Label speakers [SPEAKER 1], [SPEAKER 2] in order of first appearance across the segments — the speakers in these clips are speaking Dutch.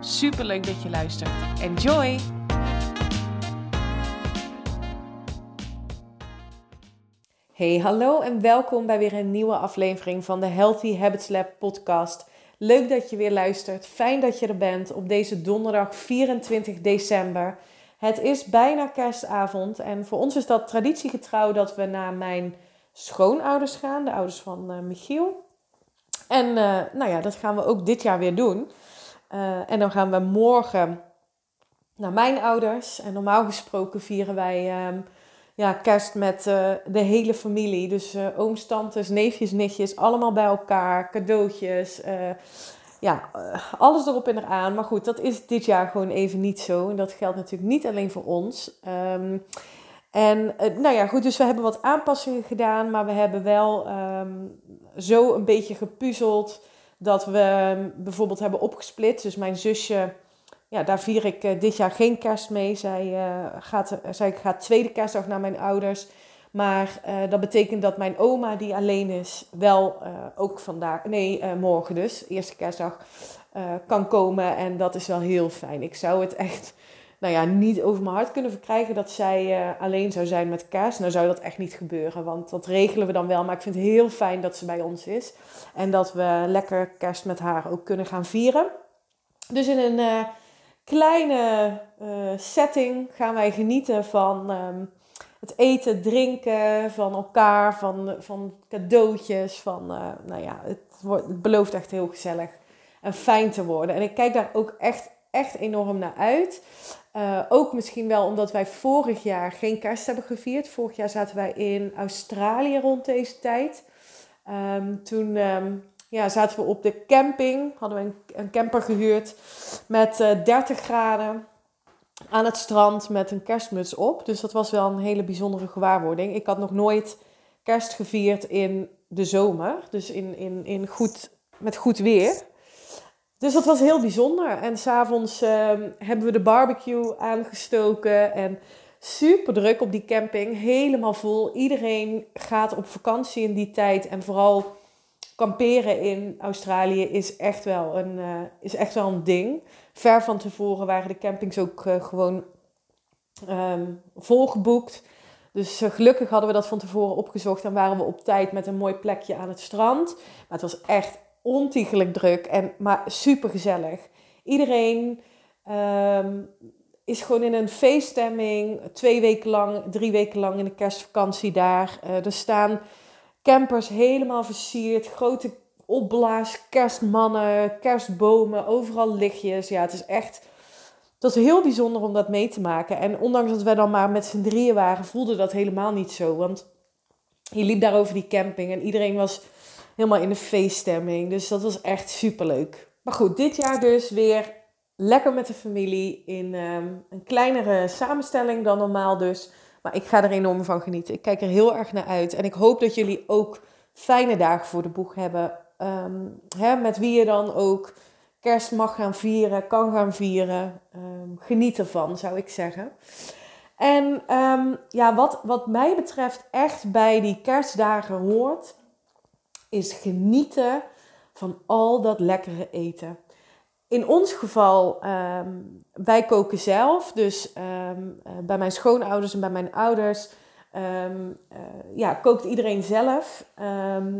[SPEAKER 1] Super leuk dat je luistert. Enjoy! Hey, hallo en welkom bij weer een nieuwe aflevering van de Healthy Habits Lab podcast. Leuk dat je weer luistert. Fijn dat je er bent op deze donderdag 24 december. Het is bijna kerstavond en voor ons is dat traditiegetrouw dat we naar mijn schoonouders gaan, de ouders van uh, Michiel. En uh, nou ja, dat gaan we ook dit jaar weer doen. Uh, en dan gaan we morgen naar mijn ouders. En normaal gesproken vieren wij um, ja, kerst met uh, de hele familie. Dus uh, ooms, tantes, neefjes, nichtjes, allemaal bij elkaar. Cadeautjes. ja, alles erop en eraan. Maar goed, dat is dit jaar gewoon even niet zo. En dat geldt natuurlijk niet alleen voor ons. Um, en nou ja, goed, dus we hebben wat aanpassingen gedaan. Maar we hebben wel um, zo een beetje gepuzzeld dat we bijvoorbeeld hebben opgesplitst. Dus mijn zusje, ja, daar vier ik uh, dit jaar geen kerst mee. Zij, uh, gaat, zij gaat tweede kerstdag naar mijn ouders. Maar uh, dat betekent dat mijn oma, die alleen is, wel ook vandaag, nee, morgen dus, eerste kerstdag, kan komen. En dat is wel heel fijn. Ik zou het echt nou ja, niet over mijn hart kunnen verkrijgen dat zij uh, alleen zou zijn met kerst. Nou zou dat echt niet gebeuren, want dat regelen we dan wel. Maar ik vind het heel fijn dat ze bij ons is. En dat we lekker kerst met haar ook kunnen gaan vieren. Dus in een uh, kleine uh, setting gaan wij genieten van um, het eten, drinken, van elkaar, van, van cadeautjes. Van, nou ja, het, wordt, het belooft echt heel gezellig en fijn te worden. En ik kijk daar ook echt, echt enorm naar uit. Uh, ook misschien wel omdat wij vorig jaar geen kerst hebben gevierd. Vorig jaar zaten wij in Australië rond deze tijd. Um, toen um, ja, zaten we op de camping. Hadden we een, een camper gehuurd met uh, 30 graden aan het strand met een kerstmuts op. Dus dat was wel een hele bijzondere gewaarwording. Ik had nog nooit kerst gevierd in de zomer. Dus in, in, in goed, met goed weer. Dus dat was heel bijzonder. En s'avonds uh, hebben we de barbecue aangestoken. En super druk op die camping. Helemaal vol. Iedereen gaat op vakantie in die tijd. En vooral kamperen in Australië is echt wel een, uh, is echt wel een ding. Ver van tevoren waren de campings ook uh, gewoon um, volgeboekt. Dus uh, gelukkig hadden we dat van tevoren opgezocht en waren we op tijd met een mooi plekje aan het strand. Maar het was echt ontiegelijk druk, en, maar super gezellig. Iedereen um, is gewoon in een feeststemming. Twee weken lang, drie weken lang in de kerstvakantie daar. Uh, er staan campers helemaal versierd. Grote opblaas, kerstmannen, kerstbomen, overal lichtjes. Ja, het is echt... Het was heel bijzonder om dat mee te maken. En ondanks dat wij dan maar met z'n drieën waren, voelde dat helemaal niet zo. Want je liep daar over die camping en iedereen was helemaal in de feeststemming. Dus dat was echt super leuk. Maar goed, dit jaar dus weer lekker met de familie in um, een kleinere samenstelling dan normaal dus. Maar ik ga er enorm van genieten. Ik kijk er heel erg naar uit. En ik hoop dat jullie ook fijne dagen voor de boeg hebben. Um, hè, met wie je dan ook kerst mag gaan vieren, kan gaan vieren. Um, geniet ervan, zou ik zeggen. En ja, wat, wat mij betreft echt bij die kerstdagen hoort, is genieten van al dat lekkere eten. In ons geval, um, wij koken zelf. Dus um, uh, bij mijn schoonouders en bij mijn ouders um, uh, ja, kookt iedereen zelf.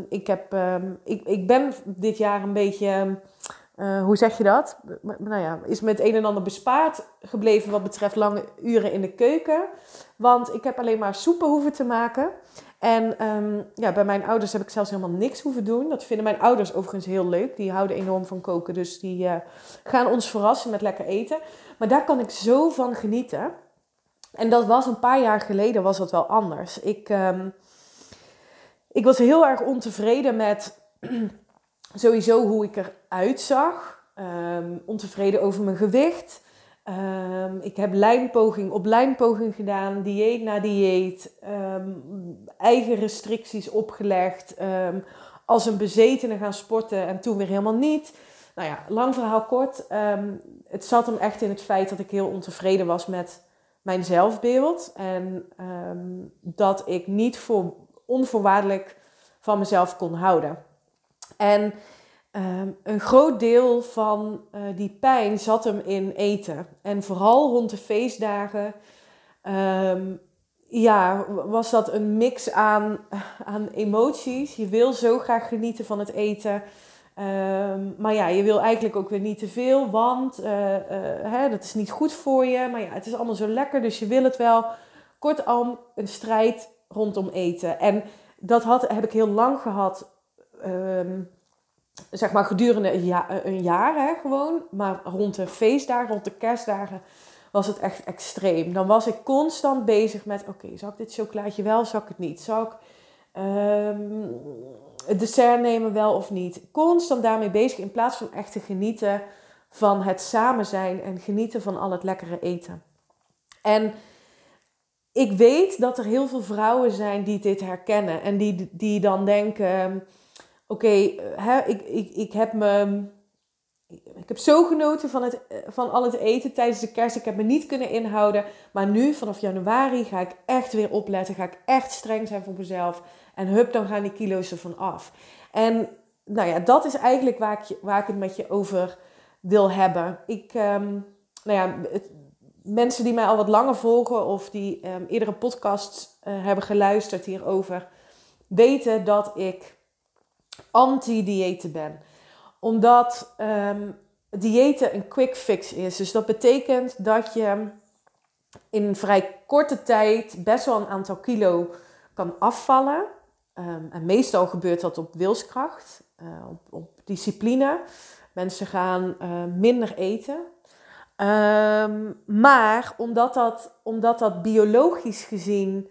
[SPEAKER 1] ik, heb, ik, ik ben dit jaar een beetje, uh, hoe zeg je dat? Nou ja, is met een en ander bespaard gebleven wat betreft lange uren in de keuken. Want ik heb alleen maar soepen hoeven te maken. En um, ja, bij mijn ouders heb ik zelfs helemaal niks hoeven doen. Dat vinden mijn ouders overigens heel leuk. Die houden enorm van koken. Dus die uh, gaan ons verrassen met lekker eten. Maar daar kan ik zo van genieten. En dat was een paar jaar geleden was dat wel anders. Ik, um, ik was heel erg ontevreden met sowieso hoe ik eruit zag. Um, ontevreden over mijn gewicht. Ehm, ik heb lijnpoging op lijnpoging gedaan, dieet na dieet, ehm, eigen restricties opgelegd, um, als een bezetene gaan sporten en toen weer helemaal niet. Nou ja, lang verhaal kort. het zat hem echt in het feit dat ik heel ontevreden was met mijn zelfbeeld en dat ik niet voor onvoorwaardelijk van mezelf kon houden. En Ehm, een groot deel van uh, die pijn zat hem in eten. En vooral rond de feestdagen um, ja, was dat een mix aan, aan emoties. Je wil zo graag genieten van het eten. Um, maar ja, je wil eigenlijk ook weer niet te veel, want uh, uh, hè, dat is niet goed voor je. Maar ja, het is allemaal zo lekker, dus je wil het wel. Kortom, een strijd rondom eten. En dat had, heb ik heel lang gehad zeg maar gedurende een jaar, een jaar hè, gewoon. Maar rond de feestdagen, rond de kerstdagen was het echt extreem. Dan was ik constant bezig met, oké, okay, zal ik dit chocolaatje wel, zal ik het niet? Zal ik um, het dessert nemen wel of niet? Constant daarmee bezig in plaats van echt te genieten van het samen zijn en genieten van al het lekkere eten. En ik weet dat er heel veel vrouwen zijn die dit herkennen en die, die dan denken oké, okay, ik, ik, ik heb me. Ik heb zo genoten van, het, van al het eten tijdens de kerst. Ik heb me niet kunnen inhouden. Maar nu, vanaf januari, ga ik echt weer opletten. Ga ik echt streng zijn voor mezelf. En hup, dan gaan die kilo's ervan af. En nou ja, dat is eigenlijk waar ik, waar ik het met je over wil hebben. Ik, um, nou ja, mensen die mij al wat langer volgen of die um, eerdere podcasts uh, hebben geluisterd hierover, weten dat ik anti-diëten ben. Omdat um, diëten een quick fix is. Dus dat betekent dat je in een vrij korte tijd best wel een aantal kilo kan afvallen. Ehm, en meestal gebeurt dat op wilskracht, uh, op, op, discipline. Mensen gaan uh, minder eten. Um, maar omdat dat, omdat dat biologisch gezien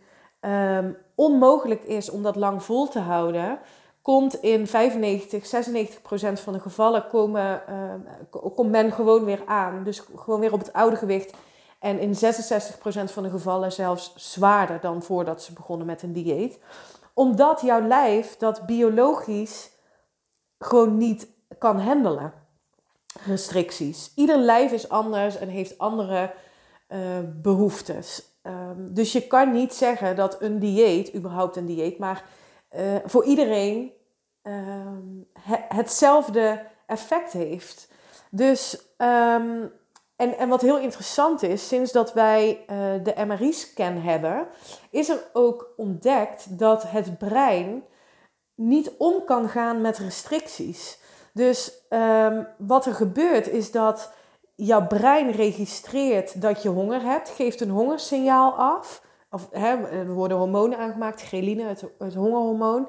[SPEAKER 1] onmogelijk is om dat lang vol te houden, komt in 95, 96 procent van de gevallen komen, uh, komt men gewoon weer aan. Dus gewoon weer op het oude gewicht. En in 66 procent van de gevallen zelfs zwaarder dan voordat ze begonnen met een dieet. Omdat jouw lijf dat biologisch gewoon niet kan handelen. Restricties. Ieder lijf is anders en heeft andere uh, behoeftes. Um, dus je kan niet zeggen dat een dieet, überhaupt een dieet, maar uh, voor iedereen um, hetzelfde effect heeft. Dus, um, en, en wat heel interessant is, sinds dat wij uh, de MRI-scan hebben, is er ook ontdekt dat het brein niet om kan gaan met restricties. Dus um, wat er gebeurt is dat jouw brein registreert dat je honger hebt, geeft een hongersignaal af. Of, hè, er worden hormonen aangemaakt, ghreline, het hongerhormoon.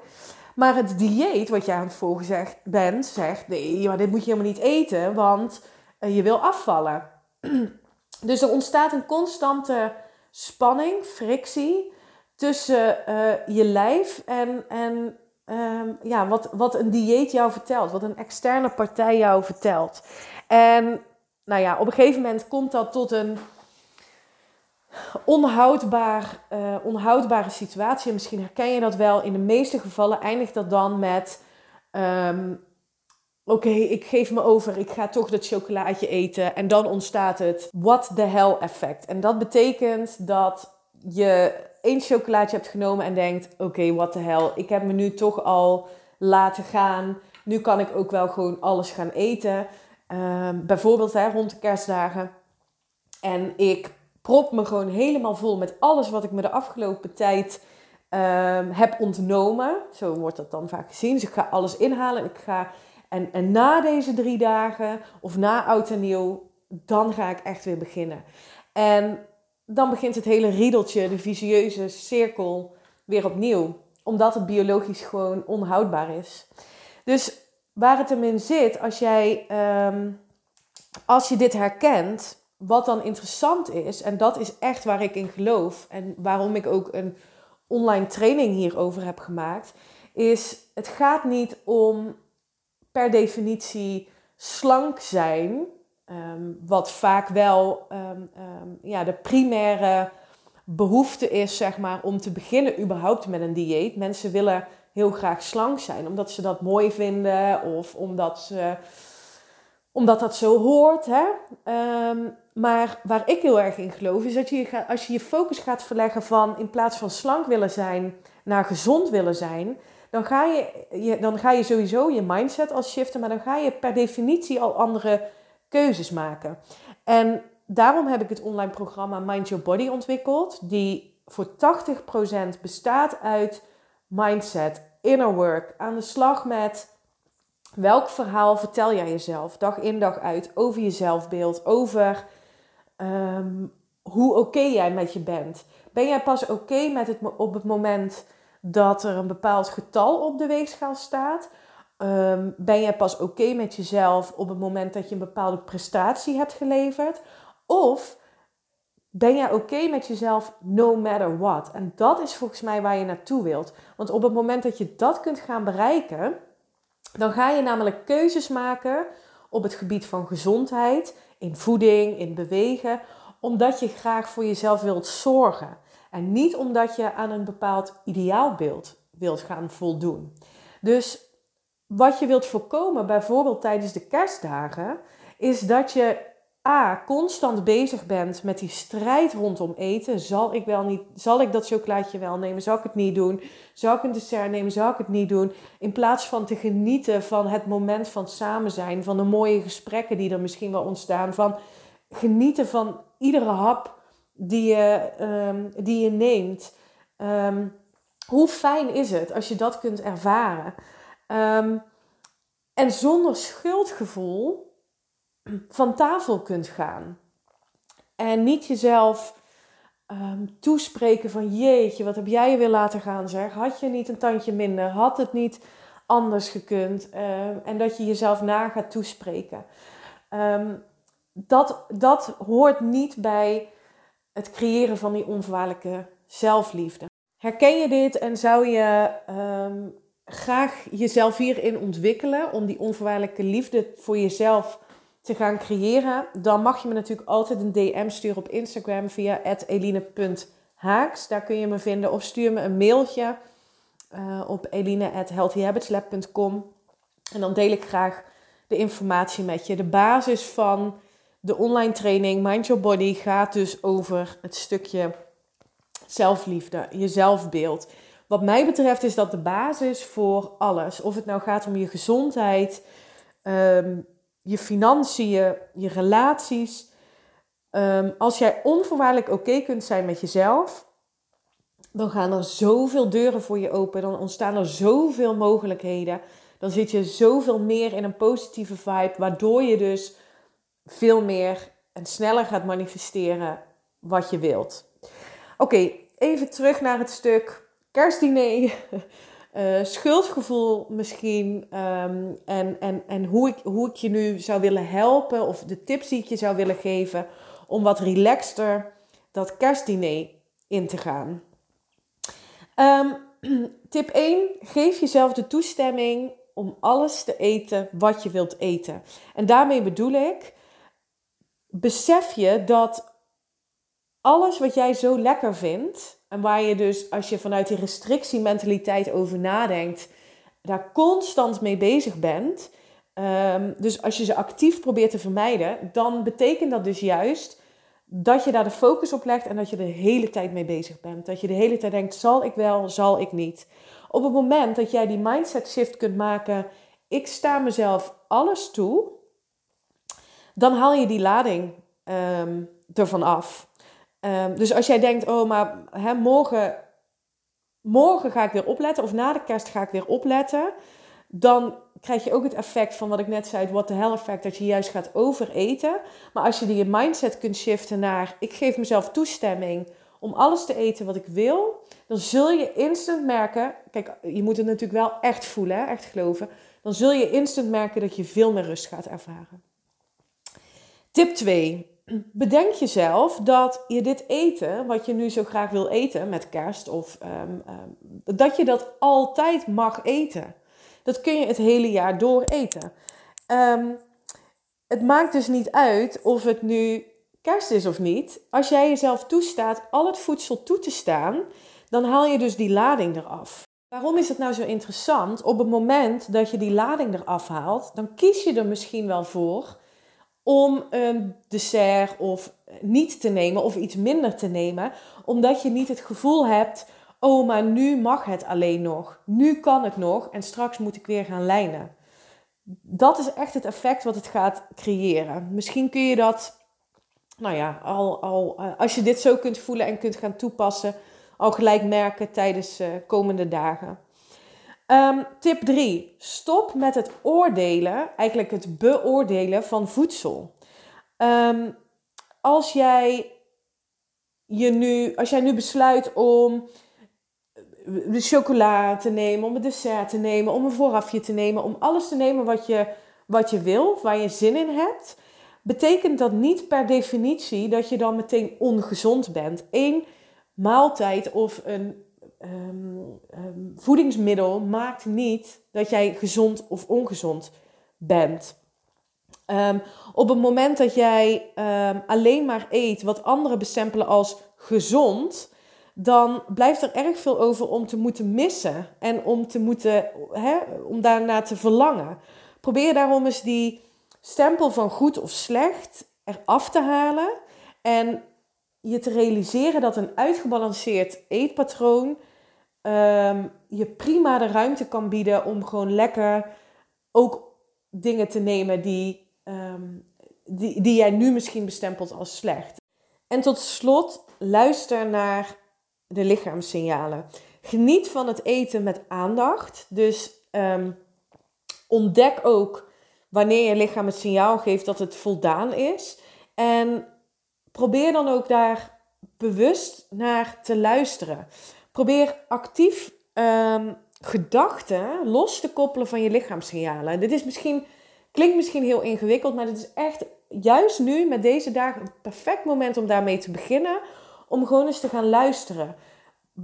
[SPEAKER 1] Maar het dieet wat je aan het volgen bent, zegt nee, maar dit moet je helemaal niet eten, want uh, je wil afvallen. dus er ontstaat een constante spanning, frictie tussen uh, je lijf en, en um, ja, wat, wat een dieet jou vertelt, wat een externe partij jou vertelt. En nou ja, op een gegeven moment komt dat tot een onhoudbaar, uh, onhoudbare situatie. En misschien herken je dat wel. In de meeste gevallen eindigt dat dan met... Um, Oké, ik geef me over, ik ga toch dat chocolaatje eten. En dan ontstaat het what the hell effect. En dat betekent dat je één chocolaatje hebt genomen en denkt... Oké, okay, what the hell, ik heb me nu toch al laten gaan. Nu kan ik ook wel gewoon alles gaan eten. Um, bijvoorbeeld hè, rond de kerstdagen. En ik prop me gewoon helemaal vol met alles wat ik me de afgelopen tijd um, heb ontnomen. Zo wordt dat dan vaak gezien. Dus ik ga alles inhalen. Ik ga, en, en na deze drie dagen of na oud en nieuw, dan ga ik echt weer beginnen. En dan begint het hele riedeltje, de vicieuze cirkel, weer opnieuw. Omdat het biologisch gewoon onhoudbaar is. Dus waar het hem in zit, als jij, um, als je dit herkent, wat dan interessant is, en dat is echt waar ik in geloof en waarom ik ook een online training hierover heb gemaakt, is het gaat niet om per definitie slank zijn Ehm, wat vaak wel ehm, ehm, ja, de primaire behoefte is, zeg maar, om te beginnen überhaupt met een dieet. Mensen willen heel graag slank zijn, omdat ze dat mooi vinden of omdat, ze, omdat dat zo hoort. Hè? Maar waar ik heel erg in geloof, is dat je als je je focus gaat verleggen van in plaats van slank willen zijn naar gezond willen zijn, dan ga je, je, dan ga je sowieso je mindset al shiften, maar dan ga je per definitie al andere keuzes maken. En daarom heb ik het online programma Mind Your Body ontwikkeld, die voor 80% bestaat uit mindset, inner work, aan de slag met welk verhaal vertel jij jezelf dag in dag uit over je zelfbeeld, over ehm, hoe oké jij met je bent. Ben jij pas oké met het op het moment dat er een bepaald getal op de weegschaal staat? Um, ben jij pas oké met jezelf op het moment dat je een bepaalde prestatie hebt geleverd? Of ben jij oké met jezelf no matter what? En dat is volgens mij waar je naartoe wilt. Want op het moment dat je dat kunt gaan bereiken, dan ga je namelijk keuzes maken op het gebied van gezondheid, in voeding, in bewegen, omdat je graag voor jezelf wilt zorgen. En niet omdat je aan een bepaald ideaalbeeld wilt gaan voldoen. Dus wat je wilt voorkomen, bijvoorbeeld tijdens de kerstdagen, is dat je Constant bezig bent met die strijd rondom eten. Zal ik wel niet, zal ik dat chocolaatje wel nemen? Zal ik het niet doen? Zal ik een dessert nemen? Zal ik het niet doen? In plaats van te genieten van het moment van samen zijn, van de mooie gesprekken die er misschien wel ontstaan, van genieten van iedere hap die je, um, die je neemt. Um, hoe fijn is het als je dat kunt ervaren? Ehm, en zonder schuldgevoel van tafel kunt gaan. En niet jezelf ehm, toespreken van jeetje, wat heb jij je weer laten gaan zeg. Had je niet een tandje minder? Had het niet anders gekund? Ehm, en dat je jezelf na gaat toespreken. dat, dat hoort niet bij het creëren van die onvoorwaardelijke zelfliefde. Herken je dit en zou je graag jezelf hierin ontwikkelen om die onvoorwaardelijke liefde voor jezelf te gaan creëren, dan mag je me natuurlijk altijd een DM sturen op Instagram via eline.haaks. Daar kun je me vinden. Of stuur me een mailtje uh, op eline.healthyhabitslab.com. En dan deel ik graag de informatie met je. De basis van de online training Mind Your Body gaat dus over het stukje zelfliefde, je zelfbeeld. Wat mij betreft is dat de basis voor alles. Of het nou gaat om je gezondheid, um, je financiën, je relaties. Um, als jij onvoorwaardelijk oké kunt zijn met jezelf, dan gaan er zoveel deuren voor je open. Dan ontstaan er zoveel mogelijkheden. Dan zit je zoveel meer in een positieve vibe, waardoor je dus veel meer en sneller gaat manifesteren wat je wilt. Oké, even terug naar het stuk kerstdiner. Uh, schuldgevoel misschien. Ehm, en en, en hoe, ik, hoe ik je nu zou willen helpen. Of de tips die ik je zou willen geven. Om wat relaxter dat kerstdiner in te gaan. Um, tip 1. Geef jezelf de toestemming om alles te eten wat je wilt eten. En daarmee bedoel ik. Besef je dat alles wat jij zo lekker vindt en waar je dus, als je vanuit die restrictiementaliteit over nadenkt, daar constant mee bezig bent. Um, dus als je ze actief probeert te vermijden, dan betekent dat dus juist dat je daar de focus op legt en dat je de hele tijd mee bezig bent. Dat je de hele tijd denkt, zal ik wel, zal ik niet. Op het moment dat jij die mindset shift kunt maken, ik sta mezelf alles toe, dan haal je die lading um, ervan af. Ehm, dus als jij denkt, oh, maar hè, morgen, morgen ga ik weer opletten, of na de kerst ga ik weer opletten, dan krijg je ook het effect van wat ik net zei, het what the hell effect, dat je juist gaat overeten. Maar als je die mindset kunt shiften naar, ik geef mezelf toestemming om alles te eten wat ik wil, dan zul je instant merken, kijk, je moet het natuurlijk wel echt voelen, hè, echt geloven, dan zul je instant merken dat je veel meer rust gaat ervaren. Tip 2 bedenk jezelf dat je dit eten, wat je nu zo graag wil eten met kerst, of ehm, ehm, dat je dat altijd mag eten. Dat kun je het hele jaar door eten. Ehm, het maakt dus niet uit of het nu kerst is of niet. Als jij jezelf toestaat al het voedsel toe te staan, dan haal je dus die lading eraf. Waarom is het nou zo interessant? Op het moment dat je die lading eraf haalt, dan kies je er misschien wel voor om een dessert of niet te nemen of iets minder te nemen, omdat je niet het gevoel hebt: oh, maar nu mag het alleen nog. Nu kan het nog en straks moet ik weer gaan lijnen. Dat is echt het effect wat het gaat creëren. Misschien kun je dat, nou ja, al, al eh, als je dit zo kunt voelen en kunt gaan toepassen, al gelijk merken tijdens uh, komende dagen. Um, tip 3. Stop met het oordelen, eigenlijk het beoordelen van voedsel. Um, als jij je nu, als jij nu besluit om de chocola te nemen, om een dessert te nemen, om een voorafje te nemen, om alles te nemen wat je, wat je wil, waar je zin in hebt, betekent dat niet per definitie dat je dan meteen ongezond bent. Eén maaltijd of een ehm, ehm, voedingsmiddel maakt niet dat jij gezond of ongezond bent. Um, op het moment dat jij alleen maar eet wat anderen bestempelen als gezond, dan blijft er erg veel over om te moeten missen en om, te moeten, om daarna te verlangen. Probeer daarom eens die stempel van goed of slecht eraf te halen en je te realiseren dat een uitgebalanceerd eetpatroon um, je prima de ruimte kan bieden om gewoon lekker ook dingen te nemen die, um, die, die jij nu misschien bestempelt als slecht. En tot slot, luister naar de lichaamssignalen. Geniet van het eten met aandacht. Dus um, ontdek ook wanneer je lichaam het signaal geeft dat het voldaan is. En probeer dan ook daar bewust naar te luisteren. Probeer actief um, gedachten los te koppelen van je lichaamssignalen. Dit is misschien, klinkt misschien heel ingewikkeld, maar het is echt juist nu met deze dagen een perfect moment om daarmee te beginnen om gewoon eens te gaan luisteren.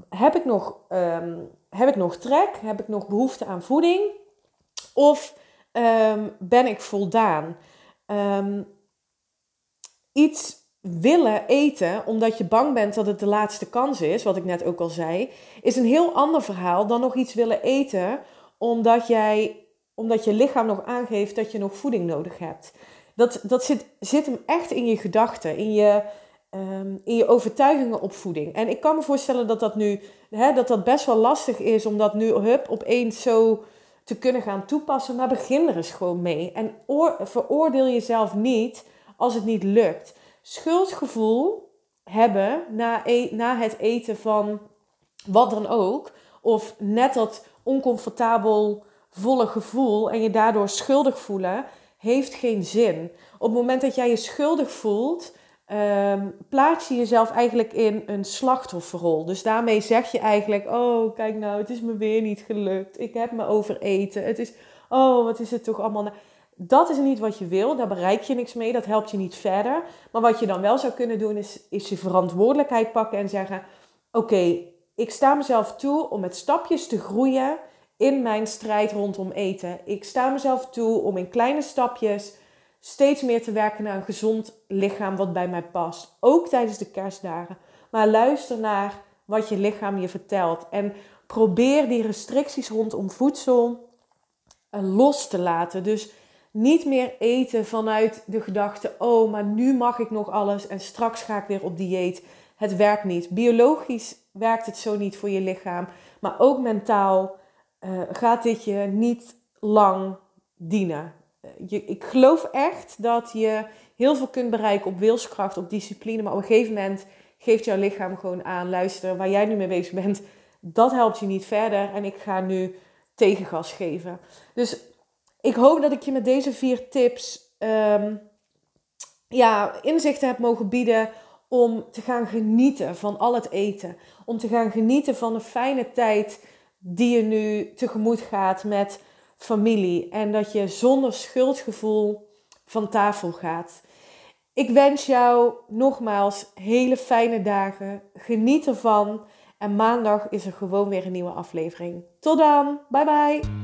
[SPEAKER 1] Heb ik nog, um, heb ik nog trek? Heb ik nog behoefte aan voeding? Of um, ben ik voldaan? Iets willen eten omdat je bang bent dat het de laatste kans is, wat ik net ook al zei, is een heel ander verhaal dan nog iets willen eten omdat, jij, omdat je lichaam nog aangeeft dat je nog voeding nodig hebt. Dat, dat zit, zit hem echt in je gedachten, in je, um, in je overtuigingen op voeding. En ik kan me voorstellen dat dat nu hè, dat dat best wel lastig is om dat nu hup, opeens zo te kunnen gaan toepassen. Maar begin er eens gewoon mee. En oor, veroordeel jezelf niet als het niet lukt. Schuldgevoel hebben na, e na het eten van wat dan ook. Of net dat oncomfortabel volle gevoel en je daardoor schuldig voelen, heeft geen zin. Op het moment dat jij je schuldig voelt, um, plaats je jezelf eigenlijk in een slachtofferrol. Dus daarmee zeg je eigenlijk: Oh, kijk nou, het is me weer niet gelukt. Ik heb me overeten. Het is, oh, wat is het toch allemaal. Dat is niet wat je wil, daar bereik je niks mee, dat helpt je niet verder. Maar wat je dan wel zou kunnen doen, is, is je verantwoordelijkheid pakken en zeggen: Oké, ik sta mezelf toe om met stapjes te groeien in mijn strijd rondom eten. Ik sta mezelf toe om in kleine stapjes steeds meer te werken naar een gezond lichaam wat bij mij past. Ook tijdens de kerstdagen. Maar luister naar wat je lichaam je vertelt. En probeer die restricties rondom voedsel eh, los te laten. Dus niet meer eten vanuit de gedachte: oh, maar nu mag ik nog alles en straks ga ik weer op dieet. Het werkt niet. Biologisch werkt het zo niet voor je lichaam. Maar ook mentaal uh, gaat dit je niet lang dienen je, ik geloof echt dat je heel veel kunt bereiken op wilskracht, op discipline. Maar op een gegeven moment geeft jouw lichaam gewoon aan: luister, waar jij nu mee bezig bent, dat helpt je niet verder. En ik ga nu tegengas geven. Dus ik hoop dat ik je met deze vier tips um, ja, inzichten heb mogen bieden om te gaan genieten van al het eten. Om te gaan genieten van een fijne tijd die je nu tegemoet gaat met familie en dat je zonder schuldgevoel van tafel gaat. Ik wens jou nogmaals hele fijne dagen. Geniet ervan. En maandag is er gewoon weer een nieuwe aflevering. Tot dan. Bye bye.